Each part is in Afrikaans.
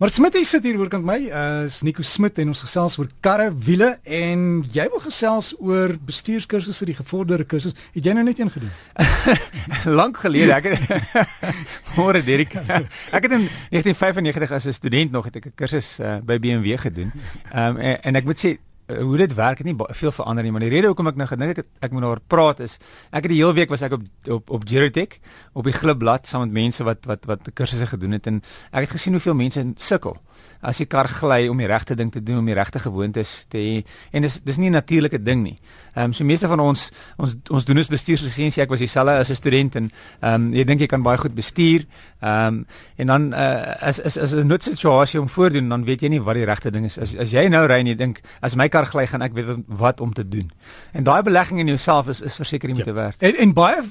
Maar Smit hy sit hier oorkant my, uh, is Nico Smit en ons gesels oor karre, wiele en jy wil gesels oor bestuurskursusse, die gevorderde kursus. Het jy nou net een gedoen? Lank gelede, ek Môre Derek. Ek het in 1995 as 'n student nog het ek 'n kursus uh, by BMW gedoen. Ehm um, en, en ek moet sê hoe dit werk het nie veel verander nie, maar die rede hoekom ek nou gedink ek ek moet daaroor praat is ek het die hele week was ek op op op Gerotech op die glibblad saam met mense wat wat wat kursusse gedoen het en ek het gesien hoeveel mense sukkel as die kar gly om die regte ding te doen om die regte gewoontes te hê en dis dis nie 'n natuurlike ding nie. Ehm um, so meeste van ons ons ons doen ons bestuurslisensie ek was dieselfde as 'n student en ehm um, jy dink jy kan baie goed bestuur. Ehm um, en dan uh, is is is 'n noodsituasie om voordoen dan weet jy nie wat die regte ding is. As as jy nou ry en jy dink as my kar gly gaan ek weet wat om te doen. En daai belegging in jouself is is verseker moet ja. werk. En en baie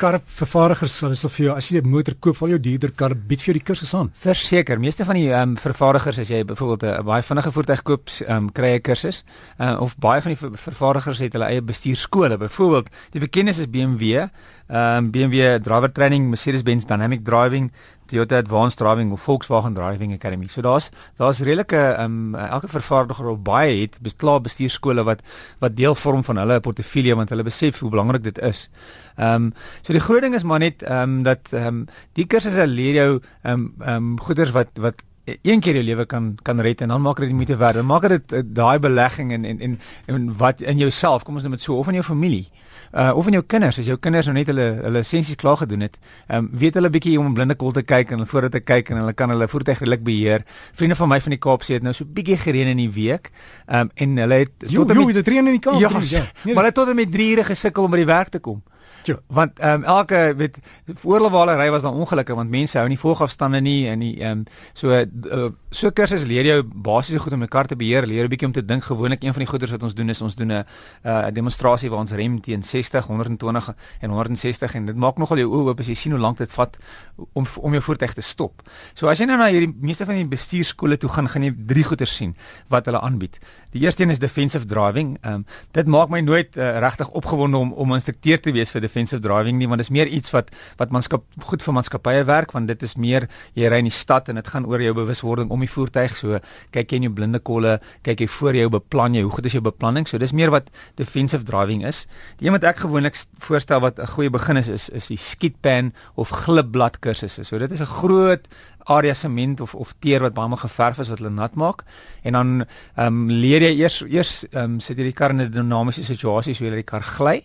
kar vervaardigers sal of vir jou as jy 'n motor koop, val jou duurder kar bied vir jou die kursus aan. Verseker, meeste van die ehm um, vervaardigers as jy byvoorbeeld 'n baie vinnige voertuig koop, ehm um, kry 'n kursus. Uh, of baie van die ver vervaardigers het hulle eie bestuurskole. Byvoorbeeld, die bekendste is BMW, ehm um, BMW driver training, Mercedes-Benz dynamic driving, Toyota Advanced Driving of Volkswagen Driving Academy. So daar's daar's redelike ehm um, elke vervaardiger op baie het besklaar bestuurskole wat wat deel vorm van hulle portefeulje want hulle besef hoe belangrik dit is. Ehm um, so die groot ding is maar net ehm um, dat ehm um, die kursusse leer jou ehm um, ehm um, goeders wat wat een keer jou lewe kan kan red en dan maak dit die moeite werd. Dan maak dit uh, daai belegging en en en en wat in jouself, kom ons noem dit so of in jou familie uh of in jou kinders as jou kinders nou net hulle hulle lisensies klaar gedoen het, ehm um, weet hulle bietjie om 'n blinde kol te kyk en vooruit te kyk en hulle kan hulle voertuig redelik beheer. Vriende van my van die Kaap sê dit nou so bietjie gereën in die week. Ehm um, en hulle het tot en met dit reën in die Kaap. Ja, ja. maar hulle het tot en met 3 ure gesukkel om by die werk te kom. Ja. Want ehm um, elke weet voorlewale ry was dan ongelukkig want mense hou nie volgafstande nie en die ehm um, so uh, so kursus leer jou basiese goed om 'n kar te beheer, leer 'n bietjie om te dink. Gewoonlik een van die goeders wat ons doen is ons doen 'n uh, demonstrasie waar ons rem teen 60, 120 en 160 en dit maak nogal jou oë oop as jy sien hoe lank dit vat om om jou voertuig te stop. So as jy nou na hierdie meeste van die bestuurskole toe gaan, gaan jy drie goeders sien wat hulle aanbied. Die eerste een is defensive driving. Ehm um, dit maak my nooit uh, regtig opgewonde om om instrukteur te wees vir defensive driving nie, want dit is meer iets wat wat manskap goed vir maatskappye werk, want dit is meer jy ry in die stad en dit gaan oor jou bewuswording om die voertuig. So kyk jy in jou blinde kolle, kyk jy voor jou beplan jy hoe goed is jou beplanning. So dis meer wat defensive driving is. Die een wat ek gewoonlik voorstel wat 'n goeie begin is is is die skietpan of glibblad kursusse. So dit is 'n groot area sement of of teer wat baie maal geverf is wat hulle nat maak en dan ehm um, leer jy eers eers ehm um, sit jy die kar in 'n dinamiese situasie so jy laat die kar gly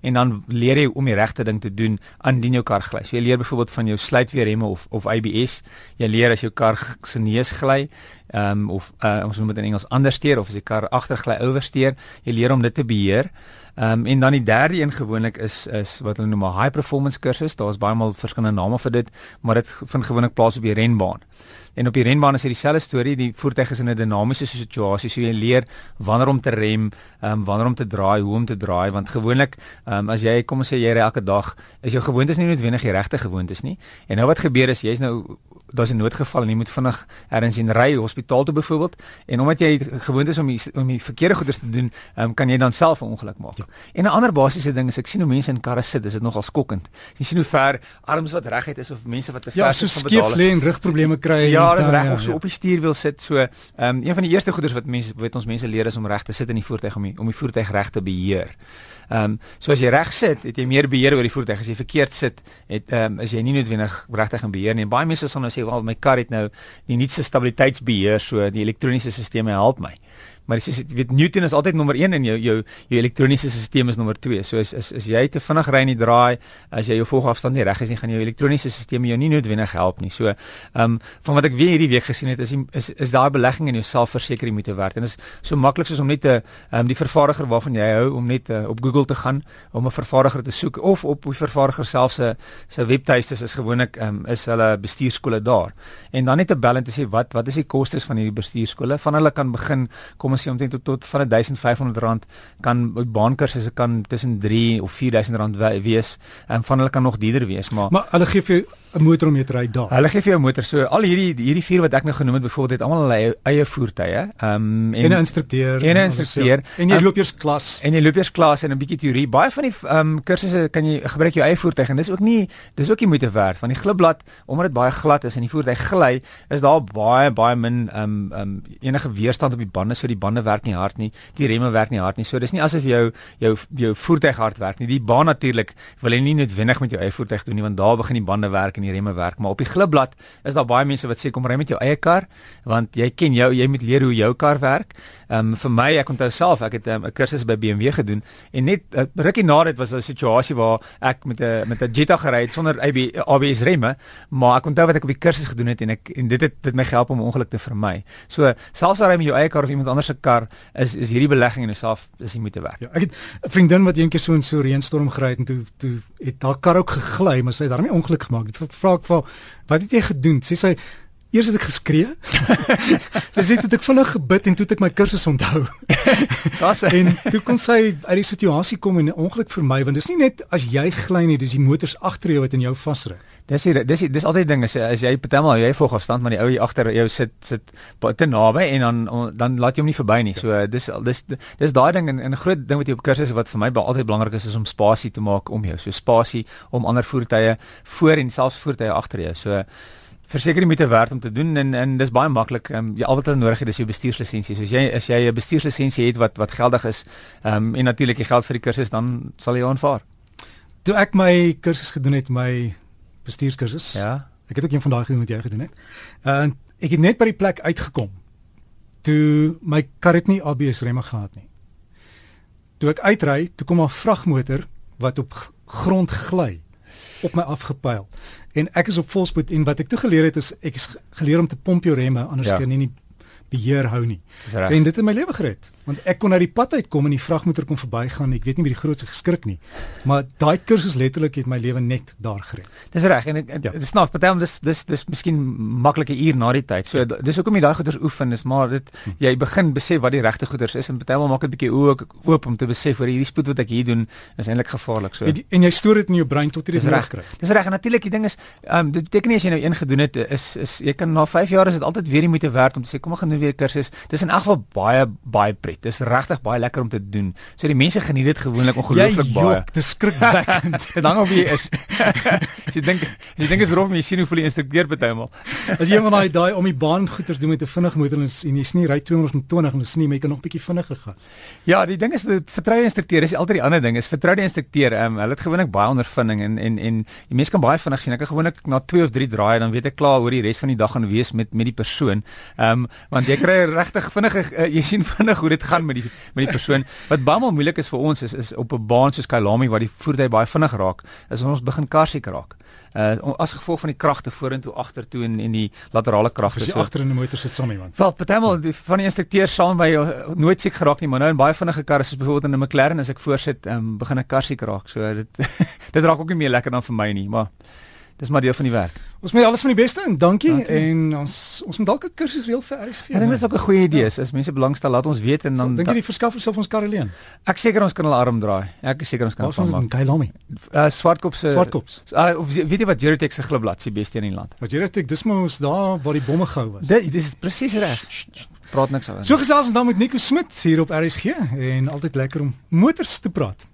en dan leer jy om die regte ding te doen indien jou kar gly. So jy leer byvoorbeeld van jou sluitweerremme of of ABS. Jy leer as jou kar se neus gly, ehm um, of uh, ons noem dit in Engels andersteer of as die kar agtergly oversteer, jy leer om dit te beheer. Ehm um, en dan die derde een gewoonlik is is wat hulle noem 'n high performance kursus. Daar's baie maal verskillende name vir dit, maar dit vind gewoonlik plaas op die renbaan. En op die renbaan is dit dieselfde storie, die voertuig is in 'n dinamiese situasie, so jy leer wanneer om te rem, ehm um, wanneer om te draai, hoe om te draai, want gewoonlik ehm um, as jy kom ons sê jy ry elke dag, is jou gewoontes nie noodwendig die regte gewoontes nie. En nou wat gebeur is jy's nou daar's 'n noodgeval en jy moet vinnig ergens in ry hospitaal toe byvoorbeeld en omdat jy gewoond is om die, om die verkeerde goeders te doen, um, kan jy dan self 'n ongeluk maak. Ja. En 'n ander basiese ding is ek sien hoe mense in karre sit, dis dit nogal skokkend. Jy sien hoe ver arms wat reguit is of mense wat te ja, ver so van bedaal. Ja, so skief lê en rugprobleme kry. Ja, dis reg ja, of so ja. op die stuurwiel sit. So, ehm um, een van die eerste goeders wat mense weet ons mense leer is om reg te sit in die voertuig om die, om die voertuig reg te beheer. Ehm um, so as jy reg sit, het jy meer beheer oor die voertuig. As jy verkeerd sit, het ehm um, is jy nie noodwendig regtig in beheer nie. Baie mense sal nou sê, "Wel, my kar het nou die nuutste stabiliteitsbeheer, so die elektroniese stelsels help my." Maar jy weet Newton is altyd nommer 1 en jou jou jou elektroniese stelsel is nommer 2. So as as as jy te vinnig ry in die draai, as jy jou volgafstand nie reg is nie, gaan jou elektroniese stelsel jou nie noodwendig help nie. So ehm um, van wat ek weer hierdie week gesien het, is is is daai belegging in jouself verseker jy moet werk. En is so maklik soos om net 'n ehm um, die vervaardiger waarvan jy hou om net uh, op Google te gaan om 'n vervaardiger te soek of op die vervaardiger self se se webtuistes is gewoonlik ehm um, is hulle bestuurskole daar. En dan net te bel en te sê wat wat is die kostes van hierdie bestuurskole? Van hulle kan begin kom ons sê omtrent tot, tot van 1500 rand kan baankursusse kan tussen 3 of 4000 rand wees en van hulle kan nog duurder wees maar maar hulle gee vir 'n motor om mee te ry daar. Hulle gee vir jou 'n motor. So al hierdie hierdie vier wat ek nou genoem het byvoorbeeld het almal hulle eie, voertuie. Ehm um, en 'n instrukteur en 'n instrukteur en jy um, loop eers klas en jy loop eers klas en 'n bietjie teorie. Baie van die ehm um, kursusse kan jy gebruik jou eie voertuig en dis ook nie dis ook nie moeite werd van die glibblad omdat dit baie glad is en die voertuig gly, is daar baie baie min ehm um, ehm um, enige weerstand op die bande, so die bande werk nie hard nie, die remme werk nie hard nie. So dis nie asof jou jou jou voertuig hard werk nie. Die baan natuurlik wil jy nie noodwendig met jou eie voertuig doen nie want daar begin die bande werk en die remme werk, maar op die glibblad is daar baie mense wat sê kom ry met jou eie kar want jy ken jou jy moet leer hoe jou kar werk. Ehm um, vir my ek onthou self ek het ehm, 'n um, kursus by BMW gedoen en net uh, rukkie na dit was 'n situasie waar ek met 'n met 'n Jetta gery het sonder AB, ABS remme, maar ek onthou wat ek op die kursus gedoen het en ek en dit het dit my gehelp om 'n ongeluk te vermy. So selfs al ry met jou eie kar of iemand anders se kar is is hierdie belegging in jouself is jy moet te werk. Ja, ek het 'n vriendin wat eendag so in so 'n reënstorm gery het en toe toe het haar kar ook gegly, maar sy het daarmee ongeluk gemaak. Vra ek vir wat het jy gedoen? Sê sy eers het ek geskree. sy sê dit ek vinnig gebid en toe het ek my kursus onthou. Das en toe kon sy uit die situasie kom en 'n ongeluk vermy want dis nie net as jy gly nie, dis die motors agter jou wat in jou vasry. Dis hier dis dis altyd ding is as jy partymal jy volg afstand maar die ou hier agter jou sit sit te naby en dan dan laat jy hom nie verby nie. So dis dis dis daai ding en 'n groot ding wat jy op kursusse wat vir my baie altyd belangrik is is om spasie te maak om jou. So spasie om ander voertuie voor en selfs voertuie agter jou. So verseker jy moet dit werd om te doen en en dis baie maklik. Ehm um, jy al wat hulle nodig het is jou bestuurslisensie. So as jy as jy 'n bestuurslisensie het wat wat geldig is, ehm um, en natuurlik die geld vir die kursus dan sal jy aanvaar. Toe ek my kursus gedoen het, my bestuurskursus. Ja. Ek het ook een van daai gedoen wat jy gedoen het. En uh, ek het net by die plek uitgekom. Toe my kar het nie ABS remme gehad nie. Toe ek uitry, toe kom 'n vragmotor wat op grond gly op my afgepyl. En ek is op volspoed en wat ek toe geleer het is ek is geleer om te pomp jou remme anders ja. kan jy nie beheer hou nie. En dit het my lewe gered want ek kon uit die pad uitkom en die vragmotor kon verbygaan. Ek weet nie wie die grootste geskrik nie. Maar daai kursus letterlik het my lewe net daar gered. Dis reg en ek ja. dis snaaks, partymal dis dis dis miskien maklike uur na die tyd. So ja. dis hoekom jy daai goeders oefen is maar dit hm. jy begin besef wat die regte goeders is en partymal maak dit 'n bietjie oop oop om te besef oor hierdie spoed wat ek hier doen is eintlik gevaarlik. So en, en jy stoor dit in jou brein tot jy dit reg kry. Dis reg en natuurlik die ding is ehm um, dit beteken nie as jy nou een gedoen het is is jy kan na 5 jaar is dit altyd weer die moeite werd om te sê kom ek gaan doen weer 'n kursus. Dis in elk geval baie baie pret. Dis regtig baie lekker om te doen. So die mense geniet dit gewoonlik ongelooflik baie. Dit is skrikwekkend. Dit hang op wie jy is. As jy dink jy dink is rof jy sien hoe voel die instrukteur bytelmal. As jy van daai daai om die baan goeters doen met 'n vinnige motor en jy sien ry 220 en dis nie, maar jy kan nog bietjie vinniger gaan. Ja, die ding is die vertroue instrukteur is altyd die ander ding. Is vertroue instrukteur. Um, hulle het gewoonlik baie ondervinding en en en die mense kan baie vinnig sien. Ek kan gewoonlik na 2 of 3 draaie dan weet ek klaar hoe die res van die dag gaan wees met met die persoon. Ehm um, want jy kry regtig vinnige uh, jy sien vinnig hoe dit gaan met die met die persoon. Wat baie moeilik is vir ons is is op 'n baan soos Kyalami waar die voertuig baie vinnig raak, is ons begin karsiek raak. Uh as gevolg van die kragte vorentoe agtertoe en en die laterale kragte so agter in die motor sit saam iemand. Wel, partymal die van die instrukteurs saam by uh, nooit siek geraak nie, maar nou in baie vinnige karre soos byvoorbeeld in 'n McLaren as ek voorsit, um, begin ek karsiek raak. So dit dit raak ook nie meer lekker dan vir my nie, maar dis maar deel van die werk. Ons moet alles van die beste en dankie, dankie. en ons ons moet dalk 'n kursus reël vir RSG. Ek dink dit is ook 'n goeie idee. Ja. As mense belangstel, laat ons weet en dan so, dink jy die verskaffer sal ons kar alleen. Ek seker ons kan hulle arm draai. Ek is seker ons kan van maak. Kailami. Uh Swartkop se Swartkops. Uh, of weet jy wat Jeretek se glibblad se beste in die land? Wat Jeretek, dis mos daar waar die bomme gehou was. Dit dis presies reg. Praat niks oor. So gesels ons dan met Nico Smit hier op RSG en altyd lekker om motors te praat.